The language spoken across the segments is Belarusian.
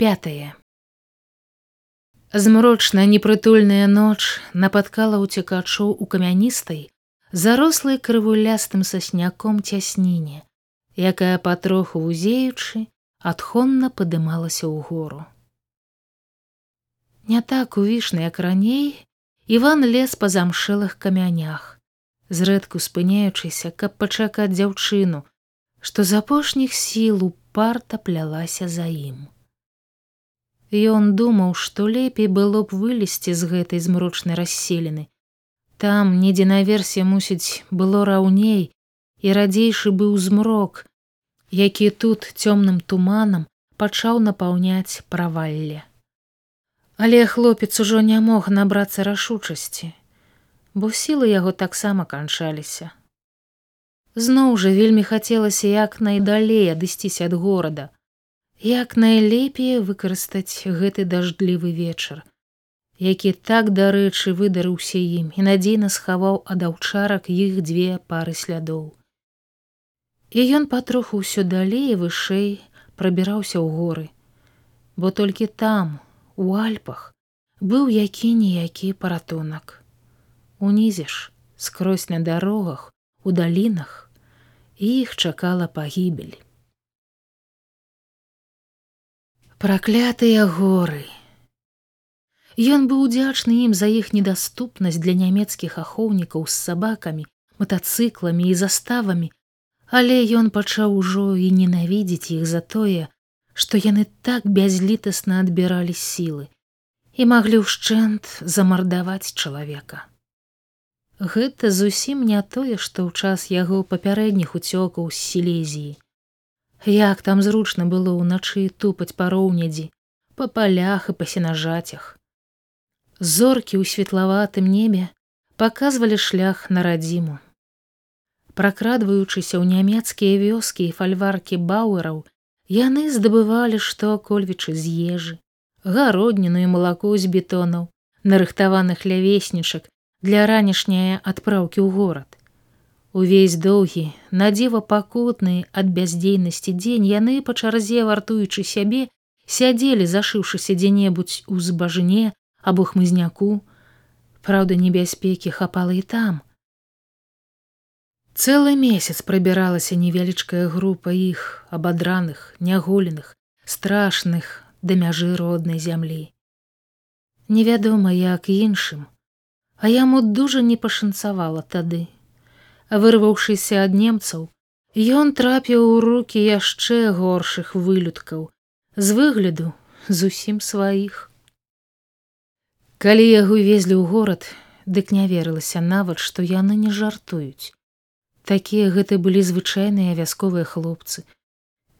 пятое. Змрочная непрытульная ноч напаткала ўцекачоў у камяністай зарослай крывулястым сасняком цясніне якая патроху вузеючы адхонна падымалася ў гору. Не так увішна як раней иван лез па замшэлых камянях зрэдку спыняючыся каб пачакаць дзяўчыну што з апошніх сіл упарта плялася за ім Ён думаў што лепей было б вылезці з гэтай змрочнай расселены там недзе наверсе мусіць было раўней і радзейшы быў змрок які тут цёмным туманам пачаў напаўняць правалле. Але хлопец ужо не мог набрацца рашучасці бо сілы яго таксама канчаліся. Зноў жа вельмі хацелася як найдалей адысціся ад горада як найлепей выкарыстаць гэты дажджлівы вечар які так дарэчы выдарыўся ім і надзейна схаваў ад аўчарак іх дзве пары слядоў. І ён патроху ўсё далей вышэй прабіраўся ў горы бо толькі там у альпах быў які ніякі паратунак унізе ж скрозь на дарогах у далінах іх чакала пагібель праклятыя горы Ён быў удзячны ім за іх недаступнасць для нямецкіх ахоўнікаў з сабакамі матацыкламі і заставамі але ён пачаў ужо і ненавідзець іх за тое што яны так бязлітасна адбіралі сілы і маглі ўшчэнт замардаваць чалавека. Гэта зусім не тое, што ў час яго папярэдніх уцёкаў з сілезіі. Як там зручна было ўначы тупаць пароўнядзі, па палях і па сенажацях. Зоркі ў светлаватым небе паказвалі шлях на радзіму. Пракрадваючыся ў нямецкія вёскі і фальваркі бауэраў, Яны здабывалі што кольвічы з ежы, гародніну і малако з бетонаў, нарыхтаваных лявеснічак для ранішняе адпраўкі ў горад. Увесь доўгі, надзева пакутны ад бяздзейнасці дзень яны па чарзе вартуючы сябе, сядзелі зашыўшыся дзе-небудзь у збажыне або хмызняку, Праўда, небяспекі хапала і там, Цэлы месяц прабіралася невялічкая група іх абадраных, няголеных, страшных да мяжы роднай зямлі. Невядома, як іншым, а яму дужа не пашанцавала тады. Вырваўшыся ад немцаў, ён трапіў у руки яшчэ горшых вылюдкаў, з выгляду зусім сваіх. Калі яго везлі ў горад, дык не верылася нават, што яны не жартуюць. Такія гэты былі звычайныя вясковыя хлопцы.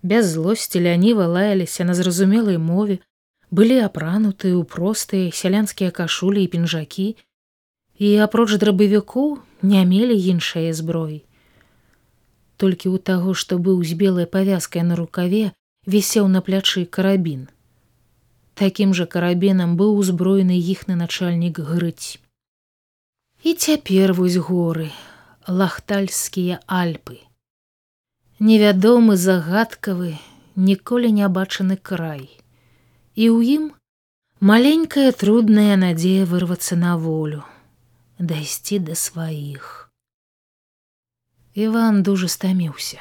Без злосці ляніва лаяліся на зразумелай мове былі апранутыя ў простыя сялянскія кашулі і пінжакі і апроч драбавікоў не мелі іншае зброі толькі ў таго што быў з белай павязкай на рукаве вісеў на плячы карабін такім жа карабінам быў узброены іхны начальнік грыць і цяпер вось горы лахтальскія альпы. Невядомы загадкавы, ніколі не бачаны край. І ў ім маленькая трудная надзея вырвацца на волю, дайсці да сваіх. Іван дужа стаміўся.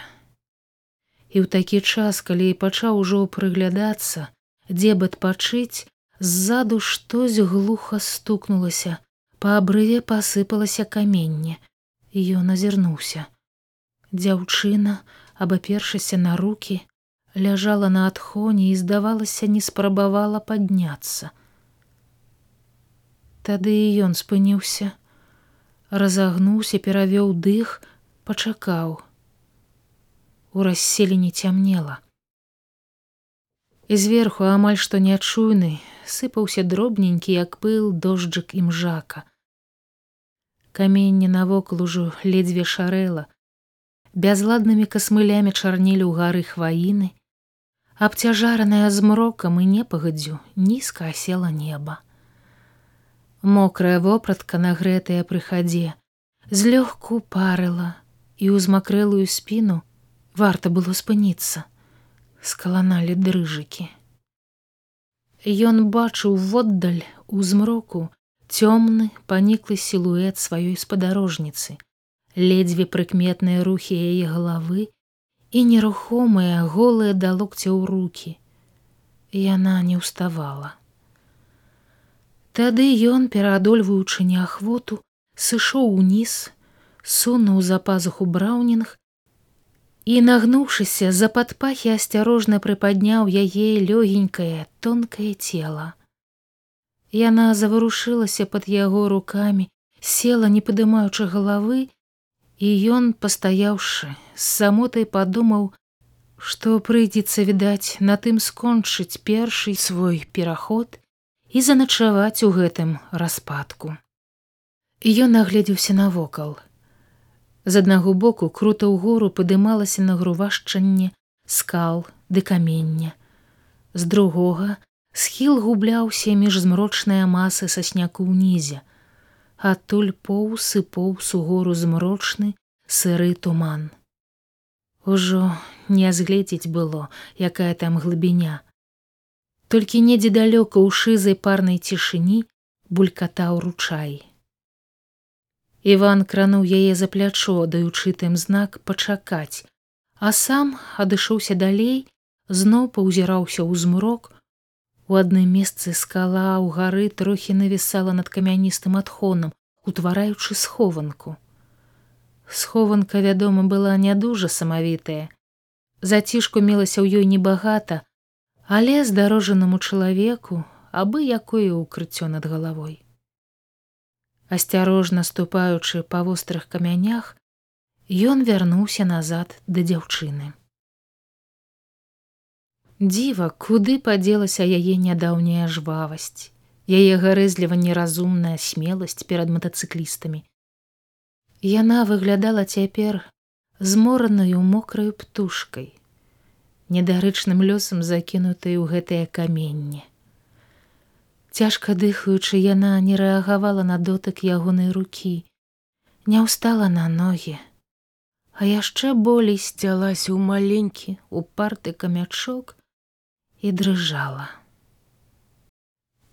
І ў такі час, калі і пачаў ужо прыглядацца, дзе б адпачыць, ззаду штось глуха стукнулася, па абрыве пасыпалася каменне, Ён азірнуўся. Дзяўчына, абапершыся на руки, ляжала на адхоне і, здавалася, не спрабавала падняцца. Тады і ён спыніўся, разагнуўся, перавёў дых, пачакаў. У расселені цямнела. І зверху амаль што нячуйны сыпаўся дробненькі, як пыл дожджык імжака каменне навокал ужо ледзьве шарэла бязладнымі касмылямі чарнелі ў гары хваіны абцяжараная змрокам і непагадзю нізка асела неба мокрая вопратка нагрэтая пры хадзе злёгку парыла і ўзмакрэлую спіну варта было спыніцца скаланалі дрыжыкі Ён бачыў воддаль у змроку цёмны паніклы сілуэт сваёй спадарожніцы, ледзьве прыкметныя рухі яе галавы і нерухомыя голыя да локця ў руки. Яна не ўставала. Тады ён, пераадольваючы неахвоту, сышоў уніз, сунуў за пазуху браўнінг і нагнуўшыся за падпахі асцярожна прыпадняў яе лёгенькае тонкае цела. Яна заварушылася пад яго рукамі, села не падымаючы галавы, і ён, пастаяўшы, з самотай падумаў, што прыйдзецца відаць на тым скончыць першы свой пераход і заначаваць у гэтым распадку. Ён нагледзеўся навокал. З аднаго боку крута ўгору падымалася нагрувашчанне скал ды камення. З другога схіл губляўся між змрочныя масы сасняку ўнізе, адтуль поўс і поўс у гору змрочны сыры туман. Ужо не згледзець было, якая там глыбіня. Толькі недзе далёка ў шызай парнай цішыні булькатаў ручай. Іван крануў яе за плячо, даючы тым знак пачакаць, а сам адышоўся далей, зноў паўзіраўся ў змрок, У адным месцы скала ў гары трохі навісала над камяністым адхонам, утвараючы схованку. Схованка, вядома, была не дужа самавітая. Зацішку мелася ў ёй небагата, але здарожанаму чалавеку абы якое ўкрыццё над галавой. Асцярожна ступаючы па вострых камянях, ён вярнуўся назад да дзяўчыны. Дзіва, куды падзелася яе нядаўняя жвавасць, яе гарэзліва неразумная смеласць перад матацыклістамі. Яна выглядала цяпер змораную мокраю птушкай, недарычным лёсам закінутай у гэтае каменне. Цяжка дыхаючы яна не рэагавала на дотык ягонай рукі, не ўстала на ногі, а яшчэ болей сцялася ў маленькі упарты камячок, і дрыжала.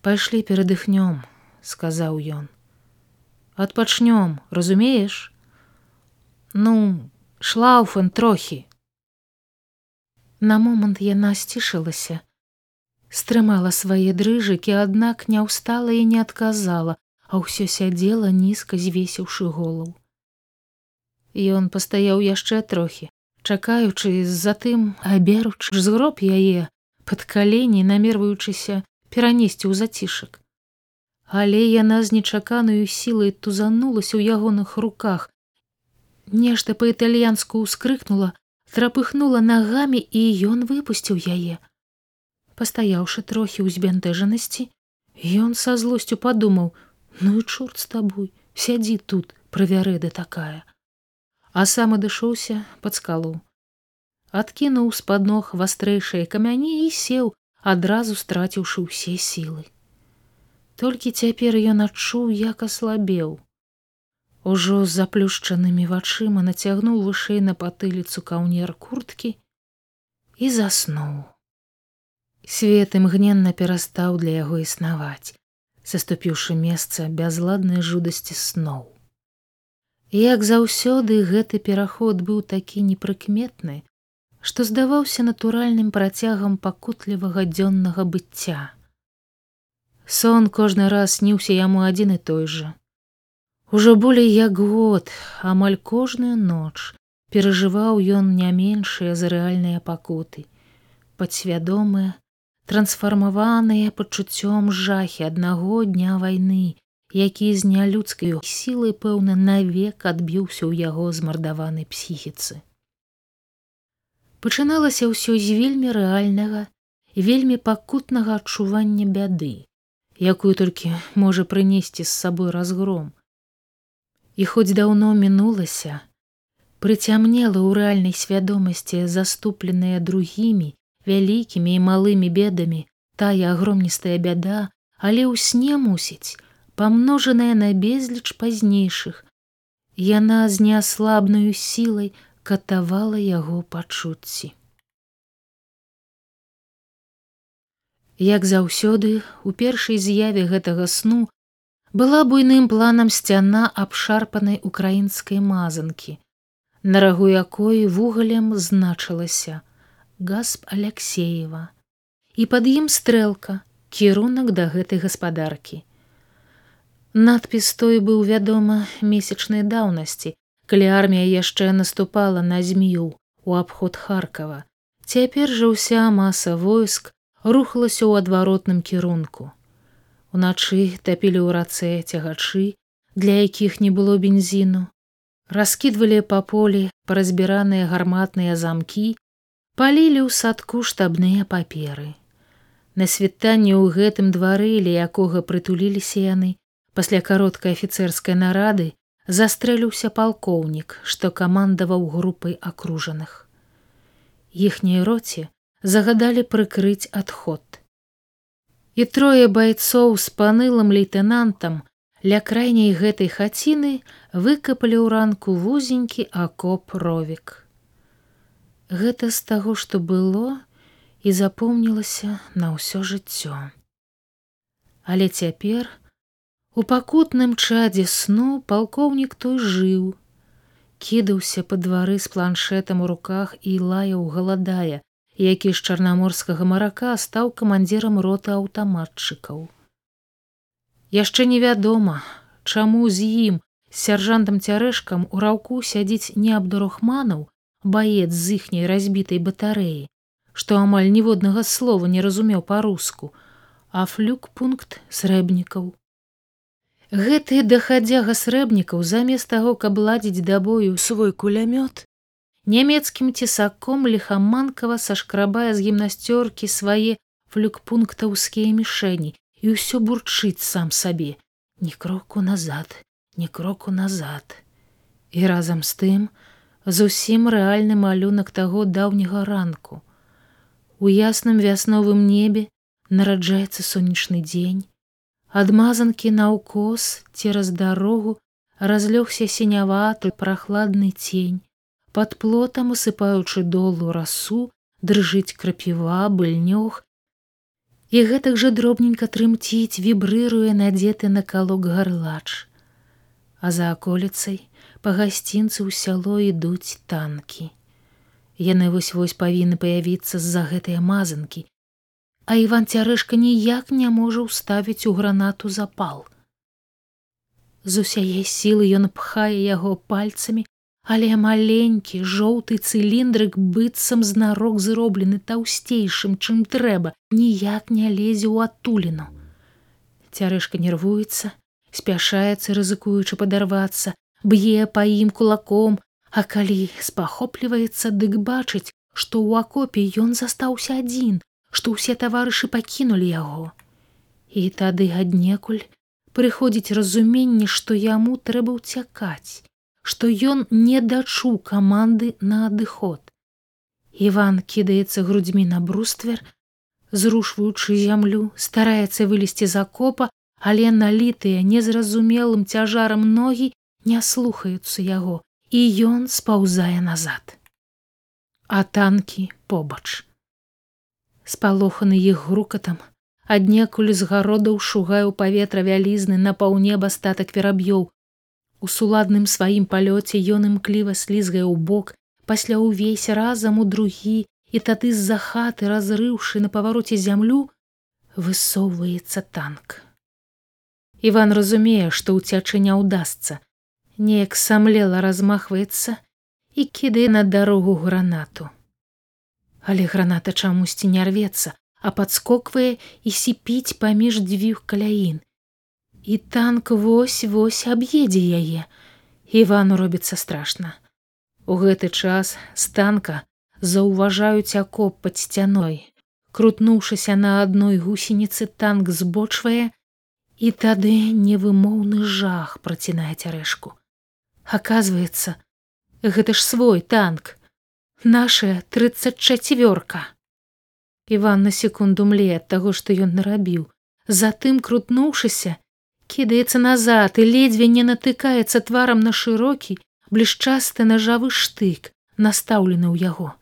Пайшлі перадыхнём, сказаў ён. Адпачнём, разумееш? Ну, шлауфен трохі. На момант яна сцішылася, стрымала свае дрыжыкі, аднак не ўстала і не адказала, а ўсё сядзела нізка звесіўшы голаў. Ён пастаяў яшчэ трохі, чакаючы з-за тым аберуч згроб яе, пад калені намерваючыся перанесці ў зацішак. Але яна з нечаканаю сілай тузанулася ў ягоных руках. Нешта па-італьянску ўскрыкнула, трапыхнула нагамі і ён выпусціў яе. Пастаяўшы трохі ў збянтэжанасці, ён са злосцю падумаў: ну і чорт з табой, сядзі тут, правярэда такая. А сам адышоўся пад скалу адкінуў з-пад ног вастрэйшыя камяні і сеў, адразу страціўшы ўсе сілы. Толькі цяпер ён адчуў, як аслабеў. Ужо з заплюшчанымі вачыма нацягнуў вышэй на патыліцу каўнер курткі і заснуў. Свет імгненна перастаў для яго існаваць, заступіўшы месца бязладнай жудасці сноў. Як заўсёды гэты пераход быў такі непрыкметны, што здаваўся натуральным працягам пакутлівага дзённага быцця. Сон кожны раз сніўся яму адзін і той жа. Ужо болей як год, амаль кожную ноч перажываў ён не меншыя за рэальныя пакуты, падсвядомыя, трансфармаваныя пачуццём жахі аднаго дня вайны, які з нялюдскай сілай пэўна навек адбіўся ў яго змардаванай псіхіцы пачыналася ўсё з вельмі рэальнага і вельмі пакутнага адчування бяды, якую толькі можа прынесці з сабой разгром. І хоць даўно мінулася, прыцямнела ў рэальнай свядомасці заступленыя другімі вялікімі і малымі бедамі тая агромністая бяда, але ў сне мусіць, памножаная на безліч пазнейшых, яна з неаслабнаю сілай катавала яго пачуцці. Як заўсёды, у першай з'яве гэтага сну была буйным планам сцяна абшарпанай украінскай мазанкі, на рагу якой вугалем значылася гасп Алексеева і пад ім стрэлка кірунак да гэтай гаспадаркі. Надпіс той быў вядома месячнай даўнасці, калі армія яшчэ наступала на змею у абход Харкава. Цяпер жа ўся маса войск рухалася ў адваротным кірунку. Уначы тапілі ў рацэ цягачы, для якіх не было бензіну, раскідвалі па полі паразбіраныя гарматныя замкі, палілі ў садку штабныя паперы. На світанні ў гэтым двары, ля якога прытуліліся яны, пасля кароткай афіцэрскай нарады застрэліўся палкоўнік, што камандаваў групай акружаных. Іхняй роце загадалі прыкрыць адход і трое байцоў з панылым лейтэнантам ля крайняй гэтай хаціны выкапалі ў ранку вузенькі акоп ровік. Гэта з таго, што было і запомнілася на ўсё жыццё. Але цяпер у пакутным чадзе сну палкоўнік той жыў, кідаўся па двары з планшетам у руках і лаяў галадая, які з чарнаморскага марака стаў камандзірам роты аўтаматчыкаў. Яшчэ невядома, чаму з ім сяржантам цярэшкам у раўку сядзіць не абдурухманаў баец з іхняй разбітай батарэі, што амаль ніводнага слова не разумеў па-руску, а флюк пункт срэбнікаў. Гэты дахадзяга срэбнікаў замест таго, каб ладзіць да бою свой кулямёт, нямецкім цесаком лихаманкава сашкрабае з гімнасцёркі свае флюкпунктаўскія мішэні і ўсё бурчыць сам сабе ні кроку назад ні кроку назад і разам з тым зусім рэальны малюнак таго даўняга ранку. У ясным вясновым небе нараджаецца сонечны дзень. Адмазанкі наўкос цераз дарогу разлёгся сіняваты прахладны цень под плотам усыпаючы долу расу дрыжыць крапіва быльнёг і гэтак жа дробненька трымціць вібрыруе надзеты на калок гарлач. А за аколіцай па гасцінцы ў сяло ідуць танкі. Яны вось вось павінны паявіцца з-за гэтыя мазанкі а іван цярэшка ніяк не можа ўставіць у гранату запал. З усяе сілы ён пхае яго пальцамі але маленькі жоўты цыліндрык быццам знарок зроблены таўсцейшым чым трэба ніяк не лезе ў адтуліну. Цярэшка нервуецца спяшаецца рызыкуючы падарвацца б'е па ім кулаком а калі спахопліваецца дык бачыць што ў акопе ён застаўся адзін што ўсе таварышы пакінулі яго. І тады аднекуль прыходзіць разуменне што яму трэба ўцякаць што ён не дачуў каманды на адыход. Іван кідаецца грудзьмі на бруствер, зрушваючы зямлю, стараецца вылезці з акопа, але налітыя незразумелым цяжарам ногі не слухаюцца яго, і ён спаўзае назад. А танкі побач. Спалоханы іх грукатам, аднекуль з гародаў шугаю паветра вялізны на паўнеба статак вераб'ёў, У суладным сваім палёце ён імкліва слізгае ў бок, пасля ўвесь разам у другі і тады з-за хаты разрыўшы на павароце зямлю, высоўваецца танк. Іван разумее, што ўцячы не ўдасца, неяк самлела размахваецца і кідае на дарогу гранату. Але граната чамусьці не рвецца, а падскоквае і сіпіць паміж дзвюх каляін і танк вось вось аб'едзе яе. Івану робіцца страшна. У гэты час з танка заўважаюць акоп пад сцяной. Крутнуўшыся на адной гусеніцы танк збочвае і тады невымоўны жах працінае цярэшку. Оказывается гэта ж свой танк наша тридцать чацвёрка иван на секунду мле ад таго што ён нарабіў. Затым крутнуўшыся кідаецца назад і ледзьве не натыкаецца тварам на шырокі блішчасты нажавы штык настаўлены ў яго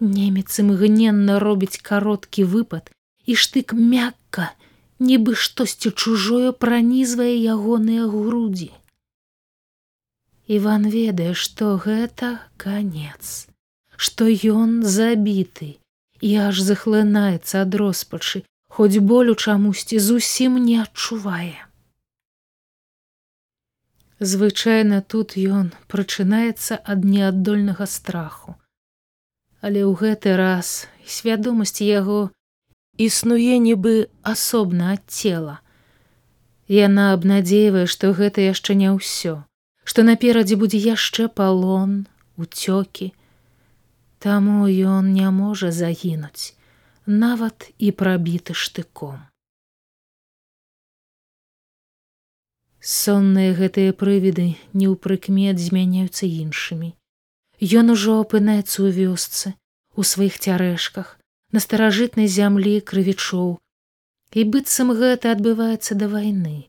немец імгненна робіць кароткі выпад і штык мякка, нібы штосьці чужое пранізвае ягоныя грудзі. Іван ведае, што гэта канец, што ён забіты і аж захлынаецца ад роспачы, хоць болю чамусьці зусім не адчувае. Звычайна тут ён прачынаецца ад неаддольнага страху. Але ў гэты раз свядомасць яго існуе нібы асобна ад цела. Яна абнадзейвае, што гэта яшчэ не ўсё што наперадзе будзе яшчэ палон уцёкі таму ён не можа загінуць нават і прабіты штыком сонныя гэтыя прывіды не ў прыкмет змяняюцца іншымі. Ён ужо апынаецца ў вёсцы у сваіх цярэшках на старажытнай зямлі крывічоў. І быццам гэта адбываецца да вайны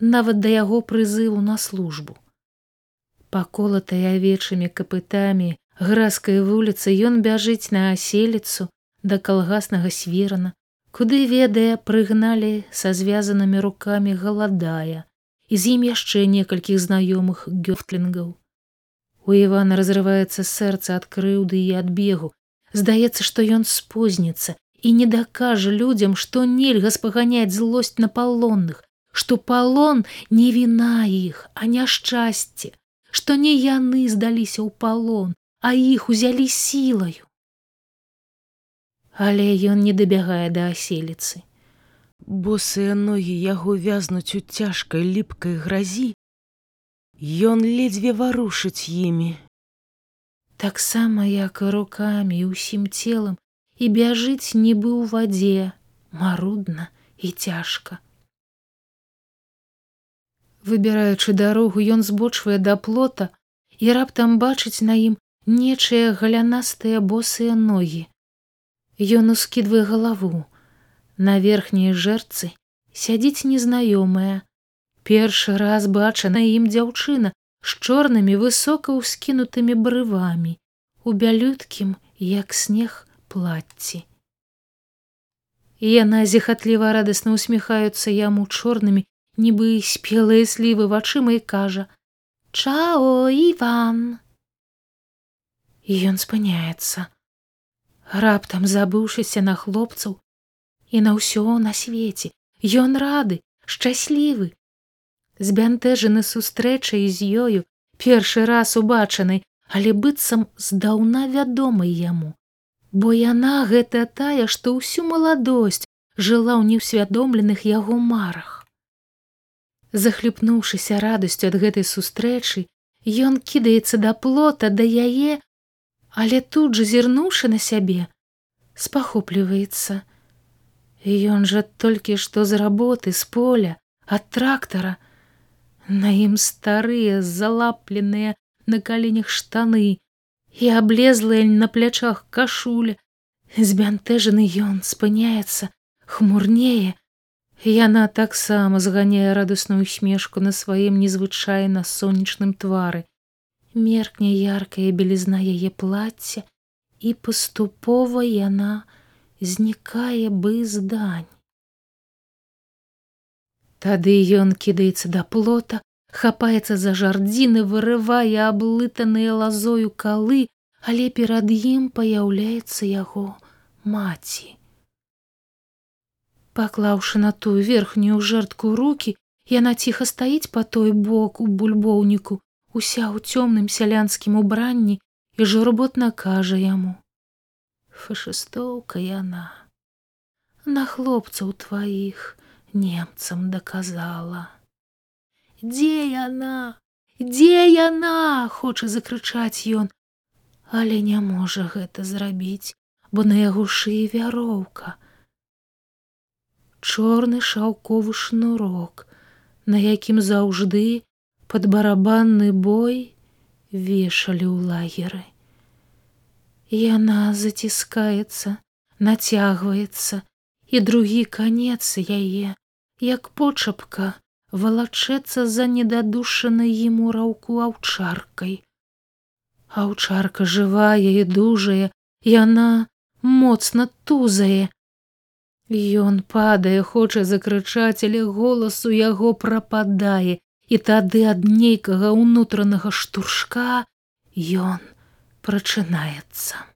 нават да яго прызыву на службу. Паколатай авечымі капытамі гразкай вуліцы ён бяжыць на аселіцу да калгаснага свірана куды ведае прыгналі са звязанымі рукамі галадая і з ім яшчэ некалькіх знаёмых гёфтлінгаў у івана разрываецца сэрца ад крыўды і ад бегу здаецца што ён спозніцца і не дакажа людзям што нельга спаганяць злосць на палонных што палон не віна іх а няшчасце што не яны здаліся ў палон, а іх узялі сілаю. Але ён не дабягае да аселіцы. Босыя ногі яго вязнуць у цяжкай ліпкай гразі, Ён ледзьве варушыць імі. Таксама як і рукамі і ўсім целам і бяжыць нібы ў вадзе, марудна і цяжка. Выбіраючы дарогу, ён збочвае да плота і раптам бачыць на ім нечыя галянастыя босыя ногі. Ён ускідвае галаву. На верхняй жэрцы сядзіць незнаёмая. Першы раз бачана ім дзяўчына з чорнымі высока ўскінутымі брывамі, у бялюткім, як снег плацці. Яна зехатліва радасна усміхаюцца яму чорнымі нібы спелыя слівы вачыма і кажа чао іван і ён спыняецца раптам забыўшыся на хлопцаў і на ўсё на свеце. Ён рады шчаслівы. Збянтэжаны сустрэчай з ёю першы раз убачанай але быццам здаўна вядомай яму. Бо яна гэта тая што ўсю маладосць жыла ў неўсвядомленых яго марах. Захліпнуўшыся радасцю ад гэтай сустрэчы ён кідаецца да плота да яе але тут жа зірнуўшы на сябе спахопліваецца ён жа толькі што з работы з поля ад трактара на ім старыя залапленыя на каленях штаны і аблезлыя на плячах кашуля збянтэжаны ён спыняецца хмурнее. Яна таксама зганяе радасную смешку на сваім незвычайна сонечным твары. Меркне яркая белізна яе плацця, і паступова яна знікае бы здань. Тады ён кідаецца да плота, хапаецца за жардзіны, вырывае аблытаныя лазою калы, але перад ім паяўляецца яго маці паклаўшы на тую верхнюю жертку руки яна ціха стаіць по той бок у бульбоўніку уся ў цёмным сялянскім убранні і журботна кажа яму фашыстоўка яна на хлопцаў тваіх немцам даказала дзе яна дзе яна хоча закрычаць ён. Але не можа гэта зрабіць бо на яго шыі вяроўка. Чорны шаўковы шнурок, на якім заўжды пад барабанны бой вешалі ў лагеры. Яна заціскаецца, нацягваецца, і другі канец яе, як почапка, валачэцца за недадушанай ему раўку аўчаркай. Аўчарка жывая і дужая, яна моцна тузае, Ён падае, хоча закрычаць, але голасу яго прападае, і тады ад нейкага ўнутранага штуршка ён прачынаецца.